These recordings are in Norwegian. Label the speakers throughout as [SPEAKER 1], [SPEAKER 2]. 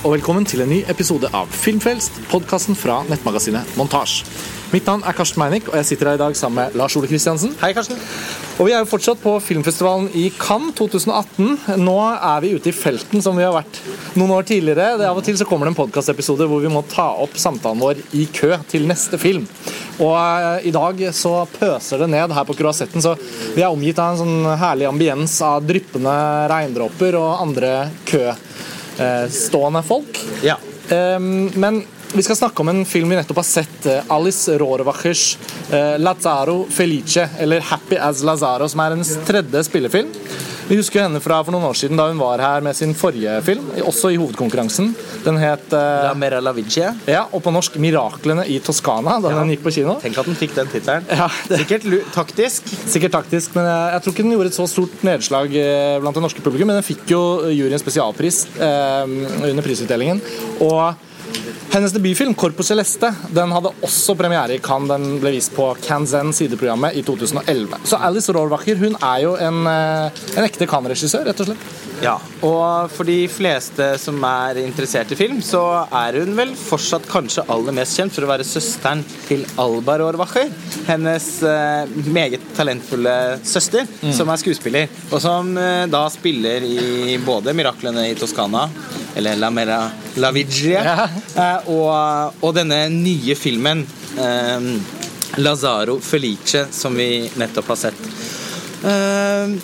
[SPEAKER 1] og velkommen til en ny episode av Filmfrelst, podkasten fra nettmagasinet Montasj. Mitt navn er Karsten Meinick, og jeg sitter her i dag sammen med Lars Ole Kristiansen.
[SPEAKER 2] Hei, Karsten.
[SPEAKER 1] Og vi er jo fortsatt på filmfestivalen i Cannes 2018. Nå er vi ute i felten som vi har vært noen år tidligere. Det Av og til så kommer det en podkastepisode hvor vi må ta opp samtalen vår i kø til neste film. Og eh, i dag så pøser det ned her på Croisetten, så vi er omgitt av en sånn herlig ambiens av dryppende regndråper og andre køstående folk.
[SPEAKER 2] Ja.
[SPEAKER 1] Men vi skal snakke om en film vi nettopp har sett. eh, Alice Rohrwachers eh, 'Lazaro Felice', eller 'Happy as Lazaro', som er hennes tredje spillefilm. Vi husker henne fra for noen år siden da hun var her med sin forrige film, også i hovedkonkurransen. Den het uh,
[SPEAKER 2] La Mera La
[SPEAKER 1] ja, og på norsk 'Miraklene i Toskana', da
[SPEAKER 2] Ja.
[SPEAKER 1] den gikk på kino.
[SPEAKER 2] Tenk at den fikk den tittelen.
[SPEAKER 1] Ja,
[SPEAKER 2] Sikkert taktisk.
[SPEAKER 1] Sikkert taktisk, men jeg, jeg tror ikke den gjorde et så stort nedslag eh, blant det norske publikum. Men den fikk jo juryens spesialpris eh, under prisutdelingen. Og hennes debutfilm 'Corpus Celeste' den hadde også premiere i Cannes. Den ble vist på Canzen sideprogrammet i 2011. Så Alice Rohrwacher hun er jo en, eh, en ekte Cannes-regissør, rett og slett.
[SPEAKER 2] Ja, og for de fleste som er interessert i film, så er hun vel fortsatt kanskje aller mest kjent for å være søsteren til Alba Rohrwacher. Hennes eh, meget talentfulle søster, som er skuespiller, og som eh, da spiller i både 'Miraklene i Toskana' eller 'La Mera La Vigia',
[SPEAKER 1] Ja.
[SPEAKER 2] eh, og, og denne nye filmen eh, 'Lazaro Felice', som vi nettopp har sett. Eh,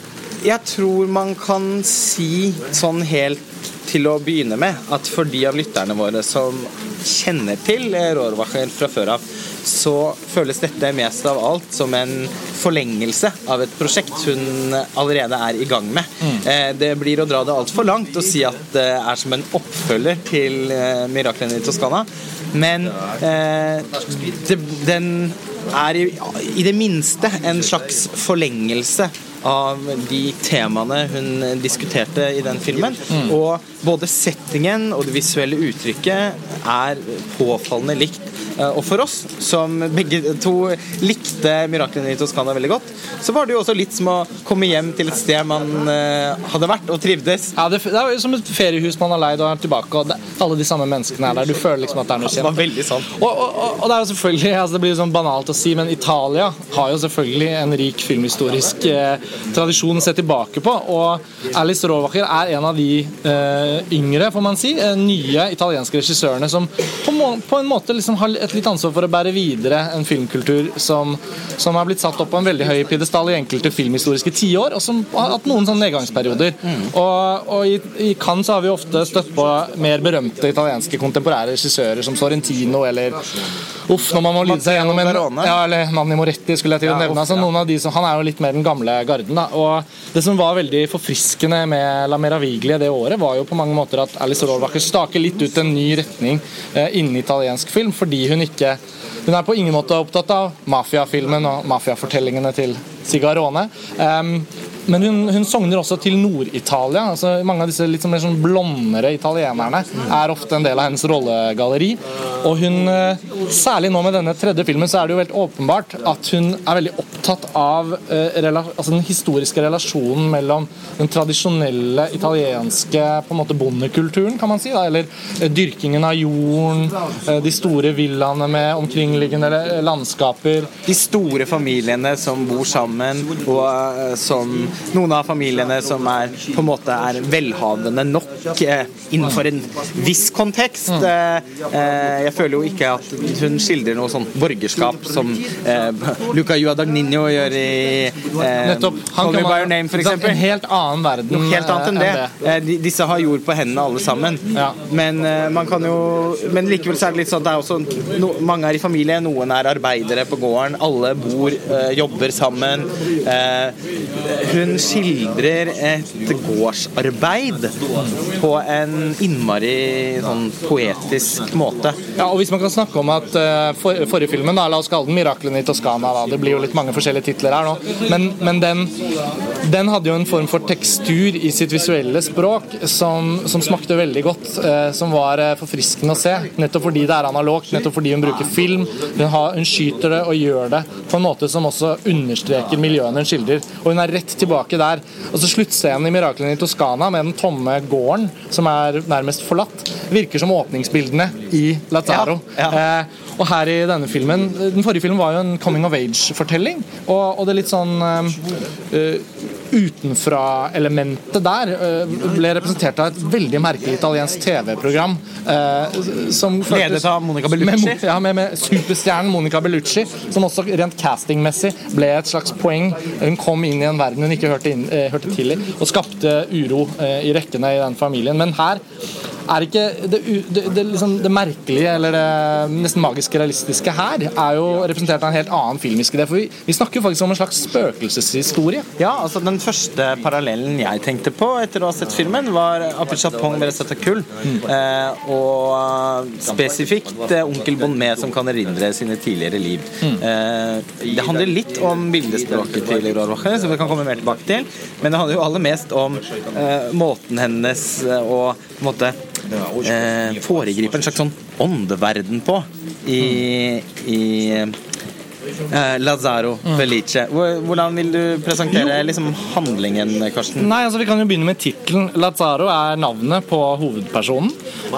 [SPEAKER 2] jeg tror man kan si sånn helt til å begynne med at for de av lytterne våre som kjenner til Rorvacher fra før av, så føles dette mest av alt som en forlengelse av et prosjekt hun allerede er i gang med. Mm. Det blir å dra det altfor langt å si at det er som en oppfølger til eh, 'Miraklene i Toskana', men eh, det, den er i, i det minste en slags forlengelse av de temaene hun diskuterte i den filmen. Og både settingen og det visuelle uttrykket er påfallende likt. Eh, Og for oss, som begge to likte 'Miraklene i Toskana' veldig godt, så var det jo også litt som å komme hjem til et sted man eh, hadde vært og trivdes.
[SPEAKER 1] Ja, det, er jo som et feriehus man har leid og er tilbake, og det, alle de samme menneskene er der. Du føler liksom at det er noe kjent.
[SPEAKER 2] Det var.
[SPEAKER 1] Og, og, og- og det er jo selvfølgelig, altså det blir sånn banalt å si, men Italia har jo selvfølgelig en rik filmhistorisk eh, tradisjon å se tilbake på. Og Alice Rovacher er en av de eh, yngre, får man si, eh, nye italienske regissørene som på, på en måte liksom har et litt ansvar for å bære videre en filmkultur som, som har blitt satt opp på en veldig høy pidestall i enkelte filmhistoriske tiår, og som har hatt noen sånne nedgangsperioder. Og, og i, i Cannes har vi ofte støtt på mer berømte italienske kontemporære regissører som Sorrentino eller Uff, når man må lyde seg gjennom en ja, eller Nanni Moretti, skulle jeg til å nevne. Altså, noen av de som, han er jo litt mer den gamle garden. Da. Og Det som var veldig forfriskende med La Meraviglie det året, var jo på mange måter at Alice Rohrwacher staker litt ut en ny retning eh, innen italiensk film, fordi hun ikke Hun er på ingen måte opptatt av mafiafilmen og mafiafortellingene til Sigarone. Um, men hun, hun sogner også til Nord-Italia. altså Mange av disse litt sånn sånn blondere italienerne er ofte en del av hennes rollegalleri. Og hun, eh, særlig nå med denne tredje filmen, så er det jo helt åpenbart at hun er veldig opptatt av eh, altså den historiske relasjonen mellom den tradisjonelle italienske på en måte bondekulturen, kan man si, da, eller eh, dyrkingen av jorden, eh, de store villaene med omkringliggende eh, landskaper.
[SPEAKER 2] de store familiene som bor sammen, og eh, som noen av familiene som er på en måte er velhavende nok innenfor en viss kontekst. Eh, jeg føler jo ikke at hun skildrer noe sånn borgerskap som eh, Luca Juadagnino gjør i eh,
[SPEAKER 1] Nettopp.
[SPEAKER 2] Call Me By Your Name, eksempel.
[SPEAKER 1] En helt annen verden.
[SPEAKER 2] Noe helt annet enn
[SPEAKER 1] eh,
[SPEAKER 2] det. Eh, de- Disse har jord på hendene alle sammen.
[SPEAKER 1] Ja.
[SPEAKER 2] Men eh, man kan jo Men likevel så er det litt sånn det er også no, mange er i familie, noen er arbeidere på gården, alle bor, eh, jobber sammen. Eh, hun skildrer et gårdsarbeid på en innmari sånn poetisk måte.
[SPEAKER 1] Ja, og hvis man kan snakke om at uh, for, forrige filmen, da, la oss kalle den 'Miraklene i Toskana', da. det blir jo litt mange forskjellige titler her nå, men, men den, den, hadde jo en form for tekstur i sitt visuelle språk som, som smakte veldig godt, uh, som var uh, forfriskende å se. Nettopp fordi det er analogt, nettopp fordi hun bruker film. Hun, har, hun, skyter det og gjør det på en måte som også understreker miljøene hun skildrer. Og hun er rett tilbake der. Og så Sluttscenen i 'Miraklene i Toskana' med den tomme gården, som er nærmest forlatt, virker som åpningsbildene i Lazaro. Ja, ja. Eh, og her i denne filmen Den forrige filmen var jo en coming of age-fortelling. Og, og, det er litt sånn uh, Utenfra-elementet der uh, ble representert av et veldig merkelig italiensk TV-program. som
[SPEAKER 2] Ledet av Monica Bellucci?
[SPEAKER 1] Med, ja, med, med superstjernen Monica Bellucci, som også rent castingmessig ble et slags poeng. Hun kom inn i en verden hun ikke hørte, inn, hørte til i, og skapte uro i rekkene i den familien. Men her er ikke det, det, det, liksom det, merkelige eller det nesten magiske realistiske her er jo representert av en helt annen filmisk idé. For vi, vi, snakker jo faktisk om en slags spøkelseshistorie.
[SPEAKER 2] Ja, altså Den første parallellen jeg tenkte på etter å ha sett filmen, var Apichatpong Beresetakul. Mm. Eh, og spesifikt eh, onkel Bonmé som kan erindre sine tidligere liv. Mm. Eh, det handler litt om bildespråket til Rorwache, som vi kan komme mer tilbake til. Men det handler jo aller mest om eh, måten hennes og eh, på en måte eh, foregripe en slags sånn åndeverden på i, i Eh, Lazaro mm. Felice. Hvordan vil du presentere liksom, handlingen, Karsten?
[SPEAKER 1] Nei, altså Vi kan jo begynne med tittelen. Lazaro er navnet på hovedpersonen.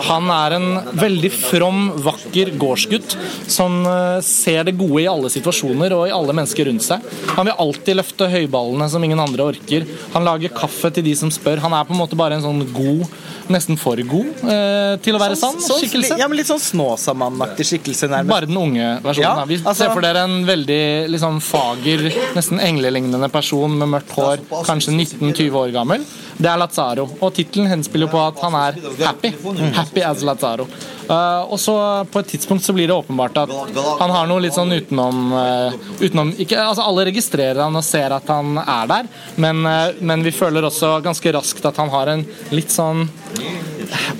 [SPEAKER 1] Han er en veldig from, vakker gårdsgutt som uh, ser det gode i alle situasjoner og i alle mennesker rundt seg. Han vil alltid løfte høyballene som ingen andre orker. Han lager kaffe til de som spør. Han er på en måte bare en sånn god, nesten for god eh, til å være sann
[SPEAKER 2] sånn,
[SPEAKER 1] skikkelse.
[SPEAKER 2] Ja, men Litt sånn Snåsamann-aktig skikkelse, nærmest.
[SPEAKER 1] Bare den unge versjonen. Ja, Vi altså, ser for dere en veldig liksom, fager, nesten englelignende person med mørkt hår, kanskje 19-20 år gammel. Det er Lazaro. Og tittelen henspiller på at han er happy. Happy as Lazaro. Uh, og så På et tidspunkt så blir det åpenbart at han har noe litt sånn utenom, uh, utenom ikke, altså Alle registrerer han og ser at han er der, men, uh, men vi føler også ganske raskt at han har en litt sånn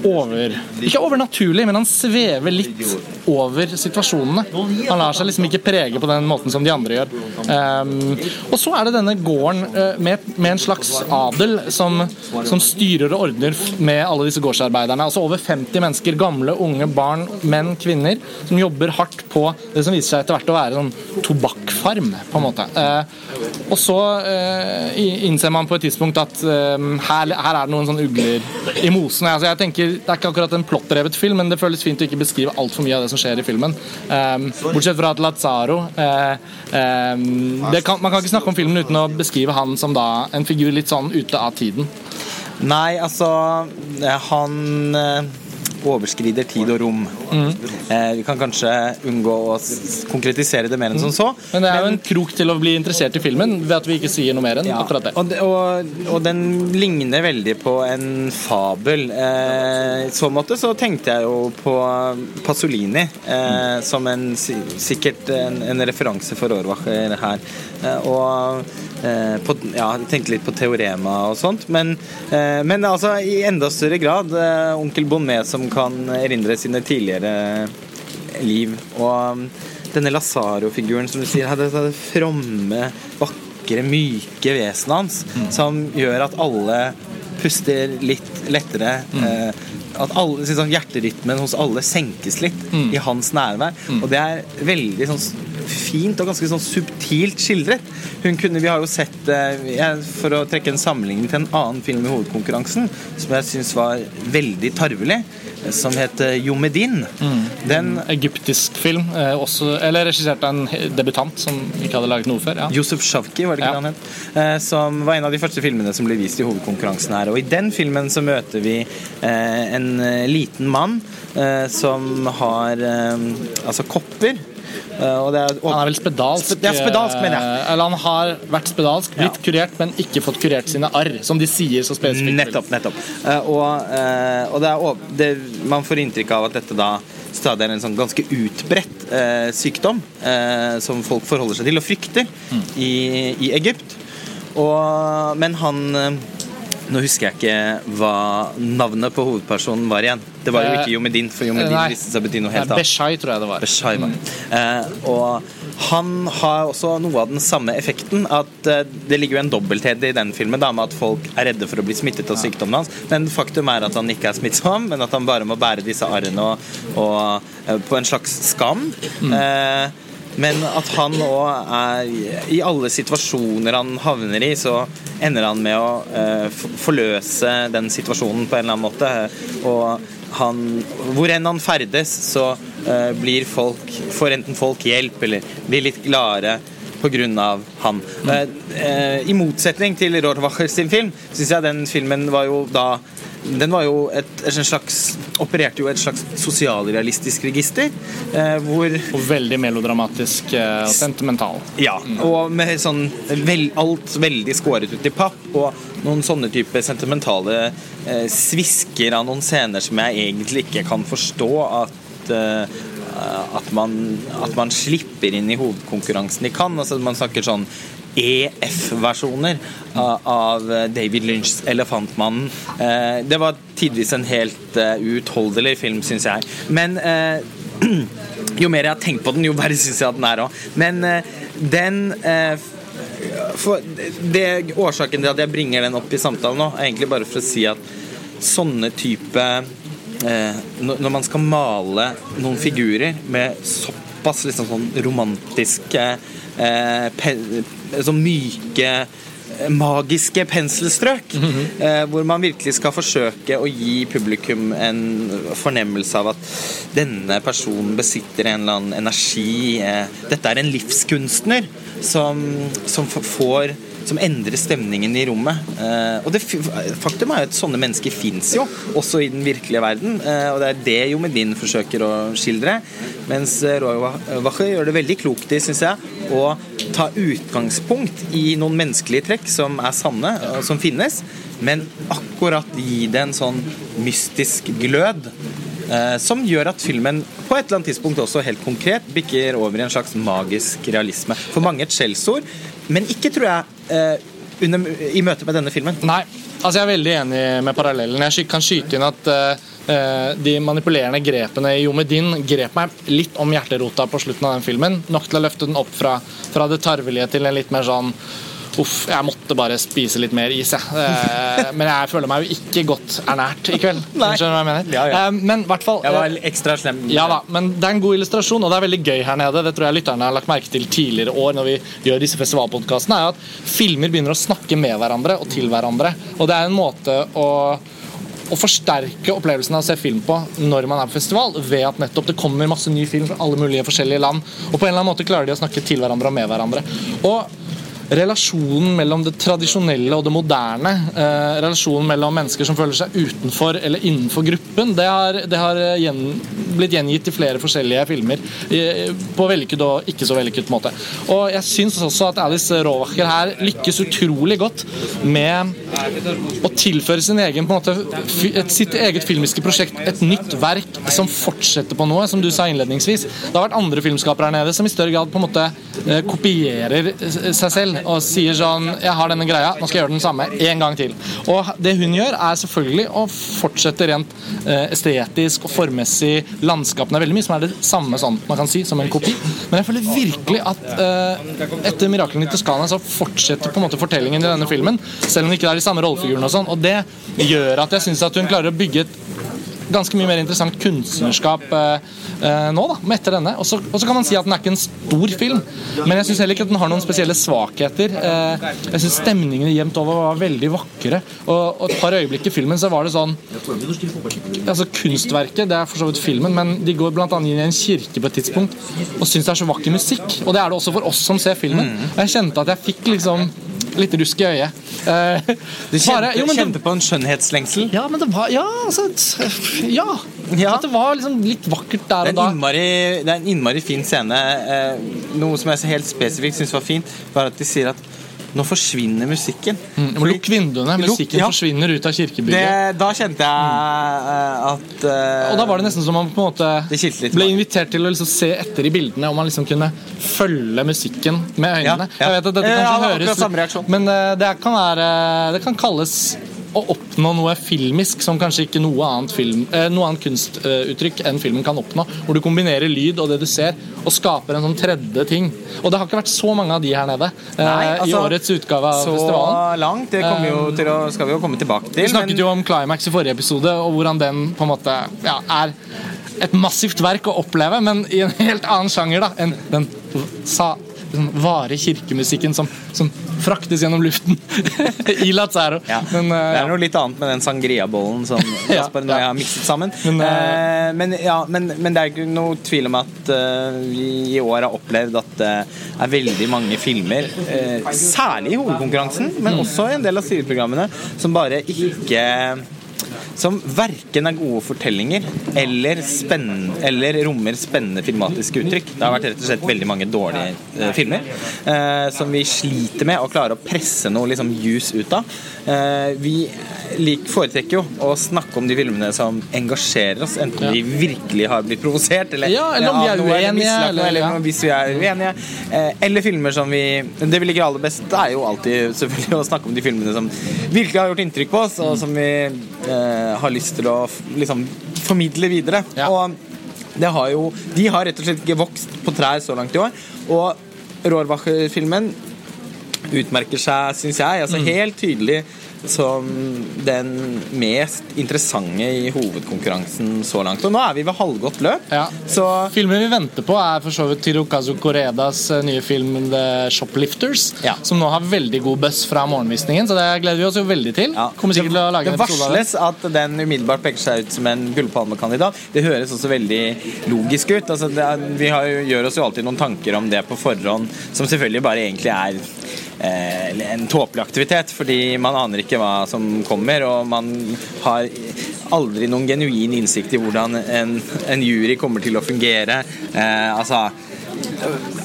[SPEAKER 1] over Ikke overnaturlig, men han svever litt over situasjonene. Han lar seg liksom ikke prege på den måten som de andre gjør. Um, og så er det denne gården uh, med, med, en slags adel som, som, styrer og ordner med alle disse gårdsarbeiderne. Altså over 50 mennesker, gamle, unge, barn, menn, kvinner, som jobber hardt på det som viser seg etter hvert å være sånn tobakkfarm, på en måte. Uh, og så uh, innser man på et tidspunkt at her, her, er det noen sånne ugler i mosen. Altså, jeg tenker, Det er ikke akkurat en plottdrevet film, men det føles fint å ikke beskrive altfor mye av det som skjer i filmen. Um, bortsett fra at Lazaro uh, um, kan, Man kan ikke snakke om filmen uten å beskrive han som da en figur litt sånn ute av tiden.
[SPEAKER 2] Nei, altså Han overskrider tid og rom. Mm. Eh, vi kan kanskje unngå å konkretisere det mer enn som så.
[SPEAKER 1] Men det er jo en krok til å bli interessert i filmen ved at vi ikke sier noe mer enn ja. akkurat det.
[SPEAKER 2] Og, og, og, den ligner veldig på en fabel. Eh, I så måte så tenkte jeg jo på Pasolini eh, som en, sikkert en, en referanse for Orwacher her. Eh, og Eh, på, ja, tenkte litt på teorema og sånt. Men, eh, men altså, i enda større grad eh, onkel Bonnet som kan erindre sine tidligere liv. Og um, denne Lazaro-figuren som du sier, det, det fromme, vakre, myke vesenet hans mm. som gjør at alle puster litt lettere. Mm. at alle, sånn, Hjerterytmen hos alle senkes litt mm. i hans nærvær. Mm. Og det er veldig sånn fint og ganske sånn subtilt skildret. Hun kunne, Vi har jo sett eh, For å trekke en sammenligning til en annen film i hovedkonkurransen som jeg syns var veldig tarvelig, som heter Jomedin.
[SPEAKER 1] Mm. Den, Egyptisk film, eh, også, eller regissert av en debutant som ikke hadde laget noe før. Ja.
[SPEAKER 2] Josef Shavki, var det ikke ja. han het? Eh, som var en av de første filmene som ble vist i hovedkonkurransen her. Og i den filmen så møter vi en liten mann som har altså kopper
[SPEAKER 1] Eh, er, og, han er vel spedalsk?
[SPEAKER 2] Ja, spedalsk mener jeg.
[SPEAKER 1] Eh, eller han har vært spedalsk, blitt ja. kurert, men ikke fått kurert sine arr, som de sier så spesifikt.
[SPEAKER 2] Nettopp. nettopp. Eh, og, og det er, det, man får inntrykk av at dette da stadig er en sånn ganske utbredt eh, sykdom eh, som folk forholder seg til og frykter mm. i, i, Egypt. Og, men han Nå husker jeg ikke hva navnet på hovedpersonen var igjen. Det var jo
[SPEAKER 1] Eh,
[SPEAKER 2] ikke Jomedin, for Jomedin
[SPEAKER 1] nei.
[SPEAKER 2] viste seg å bety noe helt annet.
[SPEAKER 1] Beshai, tror jeg det var.
[SPEAKER 2] Shaiva. Eh, og han har også noe av den samme effekten. At eh, Det ligger jo en dobbelthet i den filmen da, med at folk er redde for å bli smittet av sykdommen hans. Men faktum er at han ikke er smittsom, men at han bare må bære disse arrene og, og, eh, på en slags skam. Eh, men at han òg er I alle situasjoner han havner i, så ender han med å eh, forløse den situasjonen på en eller annen måte. Og han, hvor enn han ferdes, så eh, blir folk, får enten folk hjelp eller blir litt gladere pga. han. Mm. eh, I motsetning til Rohrwacher sin film, syns jeg den filmen var jo da den var jo et, et slags opererte jo et slags sosialrealistisk register. Eh, hvor
[SPEAKER 1] Og veldig melodramatisk eh, og sentimental.
[SPEAKER 2] ja, og med sånn vel, alt veldig skåret ut i papp, og noen sånne type sentimentale eh, svisker av noen scener som jeg egentlig ikke kan forstå at eh, at man, at man slipper inn i hovedkonkurransen i Cannes. Altså, man snakker sånn EF-versjoner av, av David Lynchs 'Elefantmannen'. Eh, det var tidvis en helt eh, uutholdelig film, syns jeg. Men eh, jo mer jeg har tenkt på den, jo verre syns jeg at den er òg. Men eh, den eh, for det, Årsaken til at jeg bringer den opp i samtalen nå, er egentlig bare for å si at sånne type eh, når man skal male noen figurer med såpass liksom sånn romantiske eh, Sånn myke eh, magiske penselstrøk. eh, hvor man virkelig skal forsøke å gi publikum en fornemmelse av at denne personen besitter en eller annen energi. Eh, dette er en livskunstner som, som får som endrer stemningen i rommet. Eh, og det, Faktum er jo at sånne mennesker fins jo, også i den virkelige verden. Eh, og det er det jo Medin forsøker å skildre. Mens Roy Rohrwacher gjør det veldig klokt i, syns jeg, å ta utgangspunkt i noen menneskelige trekk som er sanne, og som finnes, men akkurat gi det en sånn mystisk glød. eh, Som gjør at filmen på et eller annet tidspunkt også helt konkret bikker over i en slags magisk realisme. For mange et skjellsord, men ikke, tror jeg, eh, under, i møte med denne filmen.
[SPEAKER 1] Nei, altså jeg er veldig enig med parallellen. Jeg kan skyte inn at eh, eh, de manipulerende grepene i Jomedin grep meg litt om hjerterota på slutten av den filmen. Nok til å løfte den opp fra, fra det tarvelige til en litt mer sånn Uff, jeg måtte bare spise litt mer is, jeg. Eh, men jeg føler meg jo ikke godt ernært i kveld.
[SPEAKER 2] Nei.
[SPEAKER 1] Skjønner du hva jeg mener?
[SPEAKER 2] Ja, ja.
[SPEAKER 1] Eh, men hvert fall
[SPEAKER 2] Jeg
[SPEAKER 1] eh,
[SPEAKER 2] var ekstra slem.
[SPEAKER 1] ja da, men det er en god illustrasjon, og det er veldig gøy her nede. Det tror jeg lytterne har lagt merke til tidligere år når vi gjør disse festivalpodkastene, er at filmer begynner å snakke med hverandre og til hverandre. Og det er en måte å å forsterke opplevelsen av å se film på når man er på festival, ved at nettopp det kommer masse ny film fra alle mulige forskjellige land. Og på en eller annen måte klarer de å snakke til hverandre og med hverandre. Og relasjonen mellom det tradisjonelle og det moderne, eh, relasjonen mellom mennesker som føler seg utenfor eller innenfor gruppen, det har, det har gjen, blitt gjengitt i flere forskjellige filmer i, på vellykket og ikke så vellykket måte. Og jeg syns også at Alice Rowacher her lykkes utrolig godt med å tilføre sin egen, på en måte, sitt eget filmiske prosjekt et nytt verk som fortsetter på noe, som du sa innledningsvis. Det har vært andre filmskapere her nede som i større grad på en måte eh, kopierer seg selv og sier sånn Jeg har denne greia, nå skal jeg gjøre den samme en gang til. Og det hun gjør, er selvfølgelig å fortsette rent eh, estetisk og formmessig. Landskapene er veldig mye som er det samme sånn, man kan si, som en kopi. Men jeg føler virkelig at eh, etter 'Miraklene i Toskana' så fortsetter på en måte fortellingen i denne filmen, selv om det ikke er de samme rollefigurene og sånn. Og det gjør at jeg syns at hun klarer å bygge et ganske mye mer interessant kunstnerskap eh, eh, nå, da, etter denne. Og så kan man si at den er ikke en stor film, men jeg syns heller ikke at den har noen spesielle svakheter. Eh, jeg syns stemningene jevnt over var veldig vakre, og, et par øyeblikk i filmen så var det sånn Altså Kunstverket, det er for så vidt filmen, men de går annet inn i en kirke på et tidspunkt og syns det er så vakker musikk. Og det er det også for oss som ser filmen. Og jeg kjente at jeg fikk liksom litt rusk i øyet. Eh,
[SPEAKER 2] Du kjente,
[SPEAKER 1] bare- jo, men det-
[SPEAKER 2] kjente på en skjønnhetslengsel?
[SPEAKER 1] ja, men det var Ja, altså Ja.
[SPEAKER 2] Ja.
[SPEAKER 1] At det var liksom litt vakkert der
[SPEAKER 2] er,
[SPEAKER 1] og da.
[SPEAKER 2] innmari, det er en innmari fin scene. Eh, noe som jeg helt spesifikt syns var fint, var at de sier at nå forsvinner musikken.
[SPEAKER 1] Mm, Lukk vinduene. Musikken
[SPEAKER 2] ja.
[SPEAKER 1] forsvinner ut av kirkebygget.
[SPEAKER 2] Det, da kjente jeg eh, at uh,
[SPEAKER 1] Og da var det nesten som om man på en måte ble invitert til å liksom se etter i bildene, om man liksom kunne følge musikken med øynene.
[SPEAKER 2] Ja, ja.
[SPEAKER 1] Jeg vet at dette kanskje høres. Men eh, det kan være Det kan kalles å oppnå noe filmisk som kanskje ikke noe annet, film, eh, noe annet kunstuttrykk enn filmen kan oppnå. Hvor du kombinerer lyd og det du ser, og skaper en sånn tredje ting. Og det har ikke vært så mange av de her nede eh,
[SPEAKER 2] Nei,
[SPEAKER 1] i
[SPEAKER 2] altså,
[SPEAKER 1] årets utgave av
[SPEAKER 2] Så
[SPEAKER 1] festivalen.
[SPEAKER 2] langt. Det kommer jo til skal vi jo komme tilbake til.
[SPEAKER 1] Vi snakket
[SPEAKER 2] men-
[SPEAKER 1] jo om Climax i forrige episode, og hvordan den på en måte ja, er et massivt verk å oppleve, men i en helt annen sjanger da, enn den sa, den vare kirkemusikken som, som fraktes gjennom luften i Lazaro.
[SPEAKER 2] Ja.
[SPEAKER 1] Men, uh,
[SPEAKER 2] det er noe litt annet med den sangria-bollen som Kasper og jeg har mikset sammen.
[SPEAKER 1] Men, uh,
[SPEAKER 2] men, ja, men, men det er ikke noe tvil om at uh, vi i år har opplevd at det er veldig mange filmer, særlig i hovedkonkurransen,
[SPEAKER 1] Mm.
[SPEAKER 2] men også i en del av styreprogrammene, som bare ikke som verken er gode fortellinger eller, eller rommer spennende filmatiske uttrykk. Det har vært rett og slett veldig mange dårlige eh, filmer eh, som vi sliter med å klare å presse noe liksom, juice ut av. Eh, vi lik, foretrekker jo å snakke om de filmene som engasjerer oss, enten
[SPEAKER 1] Ja.
[SPEAKER 2] vi virkelig har blitt provosert, eller,
[SPEAKER 1] Ja, eller om vi er
[SPEAKER 2] eller
[SPEAKER 1] uenige,
[SPEAKER 2] mislagt
[SPEAKER 1] eller-
[SPEAKER 2] eller
[SPEAKER 1] ja.
[SPEAKER 2] hvis vi er uenige. Eh, eller filmer som vi Det vi liker aller best, det er jo alltid selvfølgelig å snakke om de filmene som virkelig har gjort inntrykk på oss, og som vi eh, har lyst til å liksom formidle videre.
[SPEAKER 1] Ja.
[SPEAKER 2] Og det har jo De har rett og slett ikke vokst på trær så langt i år. Og Rohrwacher-filmen utmerker seg, syns jeg,
[SPEAKER 1] Mm.
[SPEAKER 2] altså helt tydelig som den mest interessante i hovedkonkurransen så langt. Og nå er vi ved halvgått løp,
[SPEAKER 1] Ja.
[SPEAKER 2] så
[SPEAKER 1] Filmen vi venter på, er for så vidt Tirokazu Koredas eh, nye film The Shoplifters.
[SPEAKER 2] Ja.
[SPEAKER 1] Som nå har veldig god buzz fra morgenvisningen, så det gleder vi oss jo veldig til.
[SPEAKER 2] Ja.
[SPEAKER 1] Kommer sikkert til å lage
[SPEAKER 2] det varsles at den umiddelbart peker seg ut som en gullpalmekandidat. Det høres også veldig logisk ut. Altså, er, vi har, gjør oss jo alltid noen tanker om det på forhånd, som selvfølgelig bare egentlig er eh, en tåpelig aktivitet, fordi man aner ikke hva som kommer, og man har aldri noen genuin innsikt i hvordan en, en jury kommer til å fungere. Eh, altså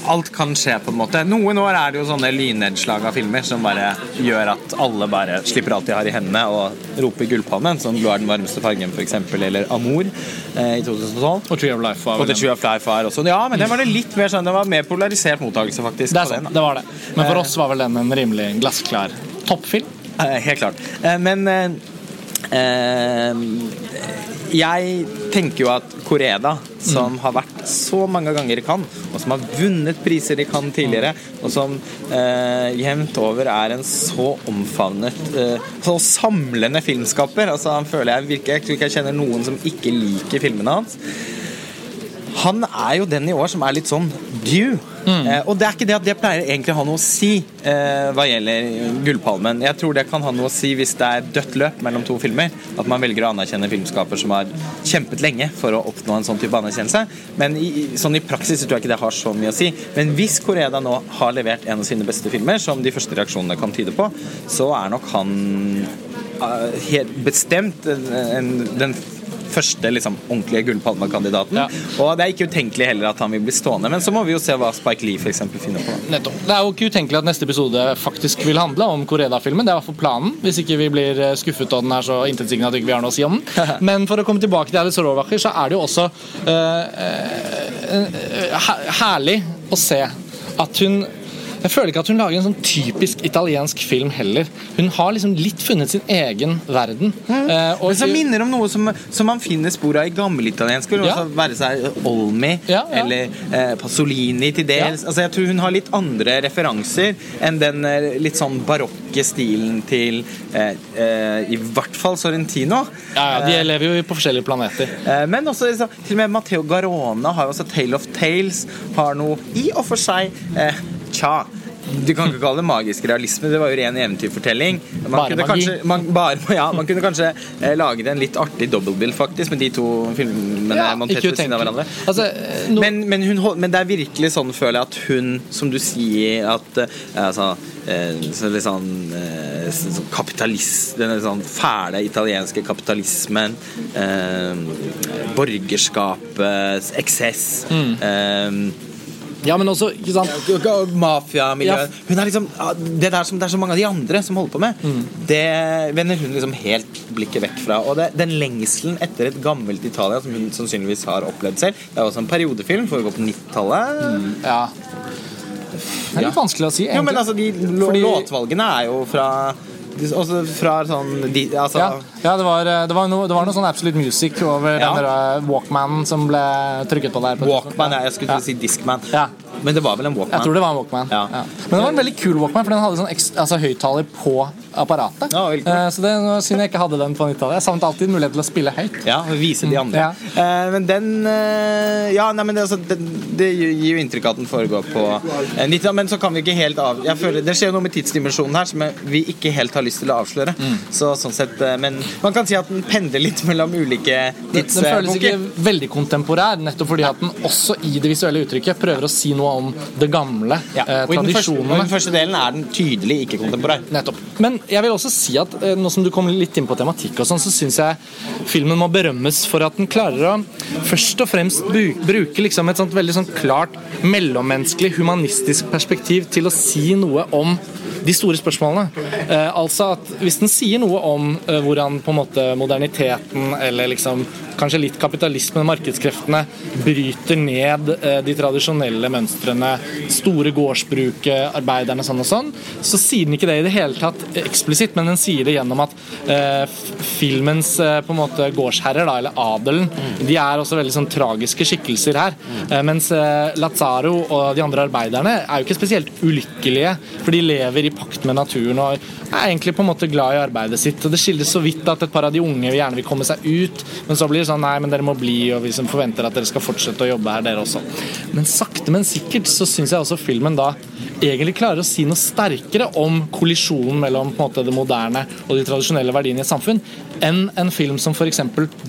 [SPEAKER 2] Alt kan skje, på en måte. Noen år er det jo sånne lynnedslag av filmer som bare gjør at alle bare slipper alt de har i hendene og roper gullpalmen, som 'Blå er den varmeste fargen', f.eks., eller 'Amour' eh, i 2012.
[SPEAKER 1] Og Tree of Life var
[SPEAKER 2] Og
[SPEAKER 1] vel
[SPEAKER 2] The
[SPEAKER 1] en-
[SPEAKER 2] Tree of Life var også Ja, men den var det litt mer sånn Den var mer polarisert mottakelse, faktisk.
[SPEAKER 1] Det er sant, det var det. Men for oss var vel den en rimelig glassklar toppfilm.
[SPEAKER 2] Helt klart. Eh, Men eh, eh, jeg tenker jo at Koreda, som har vært så mange ganger i Cannes, og som har vunnet priser i Cannes tidligere, og som eh, jevnt over er en så omfavnet, eh, så samlende filmskaper altså Han føler jeg virker Jeg tror ikke jeg kjenner noen som ikke liker filmene hans. Han er jo den i år som er litt sånn due. Eh, og det er ikke det at det pleier egentlig å ha noe å si eh, hva gjelder Gullpalmen. Jeg tror det kan ha noe å si hvis det er dødt løp mellom to filmer. At man velger å anerkjenne filmskaper som har kjempet lenge for å oppnå en sånn type anerkjennelse. Men i, i- sånn i praksis tror jeg ikke det har så mye å si. Men hvis Koreda nå har levert en av sine beste filmer, som de første reaksjonene kan tyde på, så er nok han uh, helt bestemt en, en, den første liksom, ordentlige gullpalmekandidaten.
[SPEAKER 1] Ja.
[SPEAKER 2] Og det er ikke utenkelig heller at han vil bli stående, men så må vi jo se hva Spike Lee for eksempel finner på.
[SPEAKER 1] Nettopp. Det er jo ikke utenkelig at neste episode faktisk vil handle om Koreda-filmen. Det er i hvert fall planen, hvis ikke vi blir eh, skuffet og den er så intetsigende at vi ikke har noe å si om den. Men for å komme tilbake til Alice Rovacher, så er det jo også uh, uh, her- herlig å se at hun jeg føler ikke at hun lager en sånn typisk italiensk film heller. Hun har liksom litt funnet sin egen verden. Eh, og
[SPEAKER 2] Men som minner om noe som, som man finner spor av i gammelitaliensk. Ja. Altså, være seg Olmi
[SPEAKER 1] Ja, ja.
[SPEAKER 2] eller eh, Pasolini til dels. Altså, jeg tror hun har litt andre referanser enn den eh, litt sånn barokke stilen til eh, eh, i hvert fall Sorrentino.
[SPEAKER 1] ja, ja, De lever jo på forskjellige planeter.
[SPEAKER 2] Eh, Men også liksom, til og med Matteo Garona har jo også Tale of Tales. Har noe i og for seg eh, Tja. Du kan ikke kalle det magisk realisme, det var jo ren eventyrfortelling. Man
[SPEAKER 1] Bare
[SPEAKER 2] kunne
[SPEAKER 1] magi.
[SPEAKER 2] kanskje, man, bare, ja, man kunne kanskje eh, laget en litt artig dobbeltbill faktisk med de to filmene
[SPEAKER 1] Ja,
[SPEAKER 2] montert ved siden av hverandre.
[SPEAKER 1] Altså, eh, no-
[SPEAKER 2] Men, men, hun, men det er virkelig sånn, føler jeg, at hun, som du sier at eh, altså, eh, så litt sånn, eh, sånn kapitalist Denne sånn fæle italienske kapitalismen. Borgerskapets eksess.
[SPEAKER 1] Mm. Ja, men også, ikke sant
[SPEAKER 2] Mafiamiljø.
[SPEAKER 1] Ja.
[SPEAKER 2] Hun er liksom Det der som det er så mange av de andre som holder på med,
[SPEAKER 1] Mm.
[SPEAKER 2] det vender hun liksom helt blikket vekk fra. Og det, den lengselen etter et gammelt Italia som hun sannsynligvis har opplevd selv Det er også en periodefilm, foregår på 90-tallet.
[SPEAKER 1] Ja. Det er litt
[SPEAKER 2] Ja.
[SPEAKER 1] vanskelig å si, egentlig.
[SPEAKER 2] Jo, men altså, de
[SPEAKER 1] Fordi-
[SPEAKER 2] låtvalgene er jo fra Også fra sånn de, altså,
[SPEAKER 1] Ja, ja det, var, det, var noe, det var noe sånn Absolute Music over
[SPEAKER 2] Ja.
[SPEAKER 1] den der Walkmanen som ble trykket på der. på
[SPEAKER 2] Walkman, ja, jeg skulle si Discman.
[SPEAKER 1] Ja.
[SPEAKER 2] Men det var vel en Walkman?
[SPEAKER 1] Jeg tror det var en Walkman.
[SPEAKER 2] Ja.
[SPEAKER 1] Men det var en veldig kul Walkman, for den hadde sånn altså, høyttaler på apparatet.
[SPEAKER 2] Ja.
[SPEAKER 1] Eh, så det var synd jeg ikke hadde den på 90-tallet. Jeg savnet alltid mulighet til å spille høyt.
[SPEAKER 2] Ja, vise de andre.
[SPEAKER 1] Ja.
[SPEAKER 2] Eh, men den eh, Ja, nei, men det, altså, det, det gir jo inntrykk av at den foregår på eh, 90 Men så kan vi ikke helt av Jeg føler Det skjer jo noe med tidsdimensjonen her som vi ikke helt har lyst til å avsløre.
[SPEAKER 1] Mm.
[SPEAKER 2] Så sånn sett Men man kan si at den pendler litt mellom ulike
[SPEAKER 1] tidsbunker. den føles ikke veldig kontemporær, nettopp fordi at den også i det visuelle uttrykket prøver å si noe om det gamle.
[SPEAKER 2] Ja.
[SPEAKER 1] Eh,
[SPEAKER 2] Og i den, første, og i den første delen er den tydelig ikke kontemporær.
[SPEAKER 1] Nettopp. Men jeg vil også si at eh, nå som du kom litt inn på tematikk, og sånn, så syns jeg filmen må berømmes for at den klarer å først og fremst bruke liksom et sånt veldig sånn klart mellommenneskelig, humanistisk perspektiv til å si noe om de store spørsmålene. Eh, altså at Hvis den sier noe om eh, hvordan på en måte moderniteten eller liksom kanskje litt kapitalismen, markedskreftene, bryter ned eh, de tradisjonelle mønstrene, store gårdsbruket, arbeiderne sånn og sånn, så sier den ikke det i det hele tatt eksplisitt, men den sier det gjennom at eh, filmens eh, på en måte gårdsherrer, da, eller adelen, de er også veldig sånn tragiske skikkelser her. Eh, mens eh, Lazaro og de andre arbeiderne er jo ikke spesielt ulykkelige, for de lever i pakt med naturen og er egentlig på en måte glad i arbeidet sitt. og Det skildres så vidt at et par av de unge gjerne vil komme seg ut, men så blir det sånn nei, men dere må bli, og vi som forventer at dere skal fortsette å jobbe her, dere også. Men sakte, men sikkert så syns jeg også filmen da egentlig klarer å si noe sterkere om kollisjonen mellom på en måte det moderne og de tradisjonelle verdiene i et samfunn, enn en film som f.eks.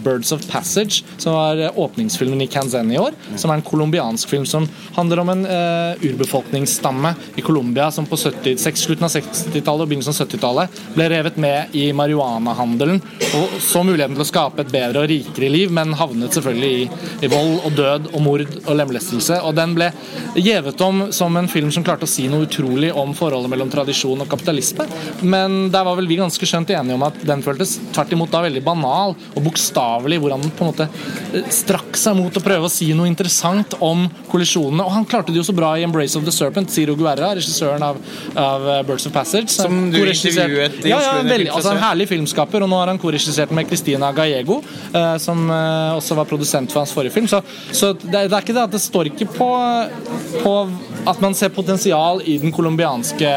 [SPEAKER 1] 'Birds of Passage', som var eh, åpningsfilmen i Kanzan i år, som er en colombiansk film som handler om en uh, urbefolkningsstamme i Colombia som på 70, seks- slutten av 60-tallet og begynnelsen av 70-tallet ble revet med i marihuanahandelen og så muligheten til å skape et bedre og rikere liv, men havnet selvfølgelig i, i vold og død og mord og lemlestelse. Og den ble gjevet om som en film som klarte å si noe utrolig om forholdet mellom tradisjon og kapitalisme, men der var vel vi ganske skjønt enige om at den føltes tvert imot da veldig banal og bokstavelig, hvordan den på en måte eh, strakk seg mot å prøve å si noe interessant om kollisjonene. Og han klarte det jo så bra i 'Embrace of the Serpent', Ziro Guerra, regissøren av, av eh, 'Birds of Passage'.
[SPEAKER 2] Som du intervjuet i
[SPEAKER 1] ja,
[SPEAKER 2] Oslo
[SPEAKER 1] ja,
[SPEAKER 2] ja,
[SPEAKER 1] veldig, altså En herlig filmskaper, og nå har han korregissert med Christina Gallego, eh, som eh, også var produsent for hans forrige film. Så, så det, det er ikke det at det står ikke på, på at man ser potensial i den colombianske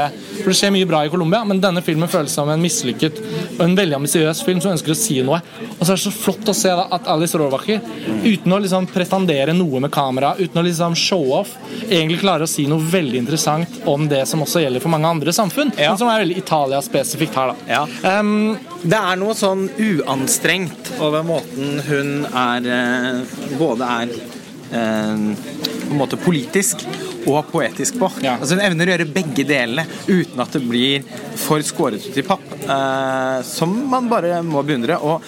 [SPEAKER 1] For det skjer mye bra i Colombia, men denne filmen føles som en mislykket og en veldig ambisiøs film som ønsker å si noe. Og så er det så flott å se da, at Alice Rovacher, uten å liksom pretendere noe med kamera, uten å liksom show off, egentlig klarer å si noe veldig interessant om det som også gjelder for mange andre samfunn,
[SPEAKER 2] Ja.
[SPEAKER 1] men som er veldig Italia-spesifikt her. da.
[SPEAKER 2] Ja.
[SPEAKER 1] Um,
[SPEAKER 2] Det er noe sånn uanstrengt over måten hun er eh, Både er eh, på en måte politisk og poetisk på.
[SPEAKER 1] Ja.
[SPEAKER 2] Altså Hun evner å gjøre begge delene uten at det blir for skåret ut i papp. eh, som man bare må beundre. Og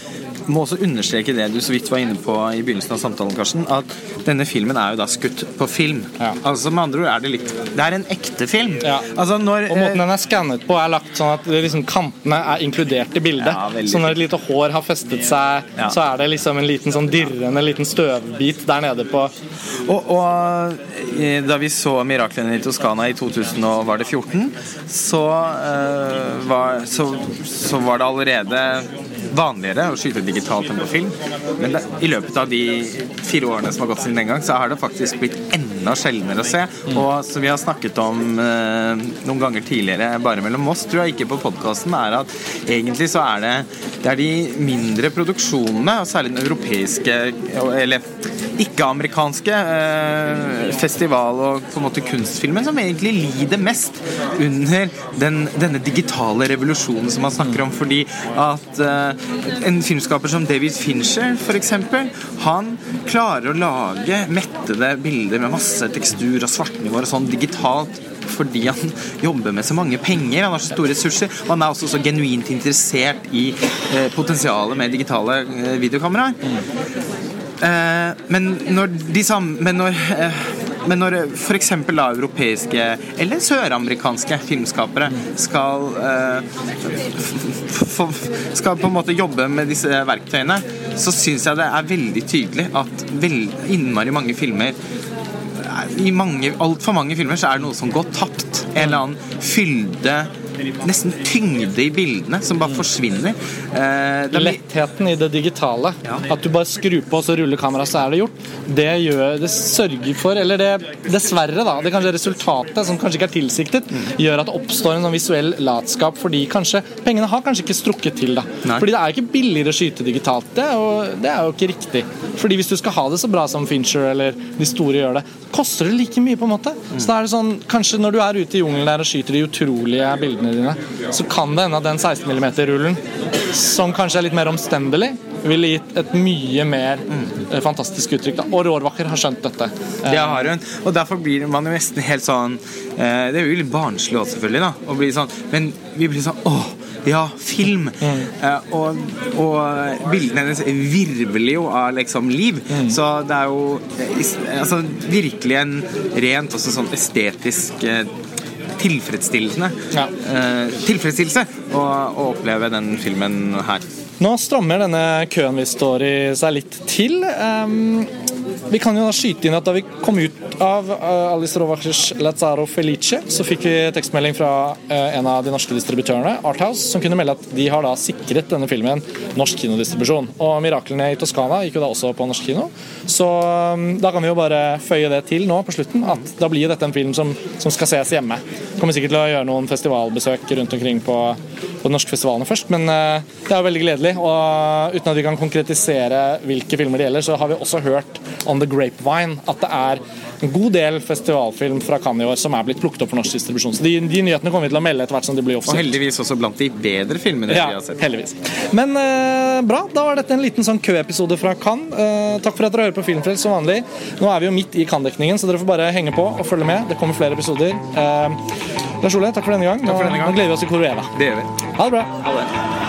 [SPEAKER 2] må også understreke det du så vidt var inne på i begynnelsen av samtalen, Karsten, at denne filmen er jo da skutt på film.
[SPEAKER 1] Ja.
[SPEAKER 2] Altså Med andre ord er det litt Det er en ekte film.
[SPEAKER 1] Ja.
[SPEAKER 2] Altså når
[SPEAKER 1] Og måten den er skannet på, er lagt sånn at liksom kantene er inkludert i bildet.
[SPEAKER 2] Ja,
[SPEAKER 1] så når et lite hår har festet seg, så er det liksom en liten sånn dirrende liten støvbit der nede på
[SPEAKER 2] Og, og eh, da vi så 'Miraklene i Toskana' i 2014, så, uh, var, så, så var det allerede vanligere å skyte digitalt enn på film. Men det, i løpet av de fire årene som har gått siden den gang, så har det faktisk blitt enda sjeldnere å se. Og som vi har snakket om eh, noen ganger tidligere, bare mellom oss, tror jeg ikke på podkasten, er at egentlig så er det, det er de mindre produksjonene, og særlig den europeiske, eller ikke-amerikanske eh, festival- og på en måte kunstfilmen som egentlig lider mest under den, denne digitale revolusjonen som man snakker om. Fordi at eh, en filmskaper som David Fincher, f.eks., han klarer å lage mettede bilder med masse tekstur og svartnivåer og sånn digitalt fordi han jobber med så mange penger, han har så store ressurser, og han er også så genuint interessert i eh, potensialet med digitale eh, videokameraer. Eh, men når de samme Men når, eh, men når f.eks. europeiske eller søramerikanske filmskapere skal eh, skal på en måte jobbe med disse verktøyene, så syns jeg det er veldig tydelig at innmari mange filmer i mange, altfor mange filmer så er det noe som går tapt. En eller annen fylde nesten tyngde i bildene som bare forsvinner. Eh, er
[SPEAKER 1] Lettheten i det digitale. At du bare skrur på, og så ruller kameraet, så er det gjort. Det gjør Det sørger for Eller det dessverre, da. Det kanskje resultatet, som kanskje ikke er tilsiktet, gjør at det oppstår en sånn visuell latskap fordi kanskje Pengene har kanskje ikke strukket til, da. Fordi det er ikke billigere å skyte digitalt. Det er, jo, det er jo ikke riktig. Fordi hvis du skal ha det så bra som Fincher eller de store gjør det, koster det like mye, på en måte. Så da er det sånn Kanskje når du er ute i jungelen der og skyter de utrolige bildene dine, så kan det hende at den 16 mm-rullen, som kanskje er litt mer omstendelig, ville gitt et mye mer mm. fantastisk uttrykk. Da. Og Rårvakker har skjønt dette. Eh,
[SPEAKER 2] Det har hun. Og derfor blir man jo nesten helt sånn eh, Det er jo litt barnslig også, selvfølgelig, da. Å bli sånn Men vi blir sånn Åh, ja, film! Eh, og, og bildene hennes virvler jo av liksom liv. Så det er jo eh, altså, virkelig en rent også sånn estetisk eh, tilfredsstillende
[SPEAKER 1] Ja.
[SPEAKER 2] eh, tilfredsstillelse å, å oppleve den filmen her.
[SPEAKER 1] Nå strammer denne køen vi står i seg litt til. Ehm, vi kan jo da skyte inn at da vi kom ut av uh, Alice Rovachers Lazzaro Felice, så fikk vi tekstmelding fra eh, en av de norske distributørene, Arthouse, som kunne melde at de har da sikret denne filmen norsk kinodistribusjon. Og Miraklene i Toskana gikk jo da også på norsk kino. Så um, da kan vi jo bare føye det til nå på slutten, at da blir jo dette en film som, som skal ses hjemme. Kommer sikkert til å gjøre noen festivalbesøk rundt omkring på, på de norske festivalene først, men eh, det er jo veldig gledelig. Og uten at vi kan konkretisere hvilke filmer det gjelder, så har vi også hørt on the grapevine at det er en god del festivalfilm fra Cannes i år som er blitt plukket opp for norsk distribusjon. Så de, de nyhetene kommer vi til å melde etter hvert som de blir
[SPEAKER 2] Og heldigvis også blant de bedre filmene
[SPEAKER 1] Ja,
[SPEAKER 2] vi har sett.
[SPEAKER 1] heldigvis. Men eh, bra, da var dette en liten sånn køepisode fra Cannes. Eh, takk for at dere hører på Filmfrelst som vanlig. Nå er vi jo midt i Cannes-dekningen, så dere får bare henge på og følge med. Det kommer flere episoder. Eh, Lars Ole, takk for denne gang. Nå,
[SPEAKER 2] for denne gang.
[SPEAKER 1] nå gleder vi oss til Korueva.
[SPEAKER 2] Det gjør vi.
[SPEAKER 1] Ha det bra.
[SPEAKER 2] Ha det.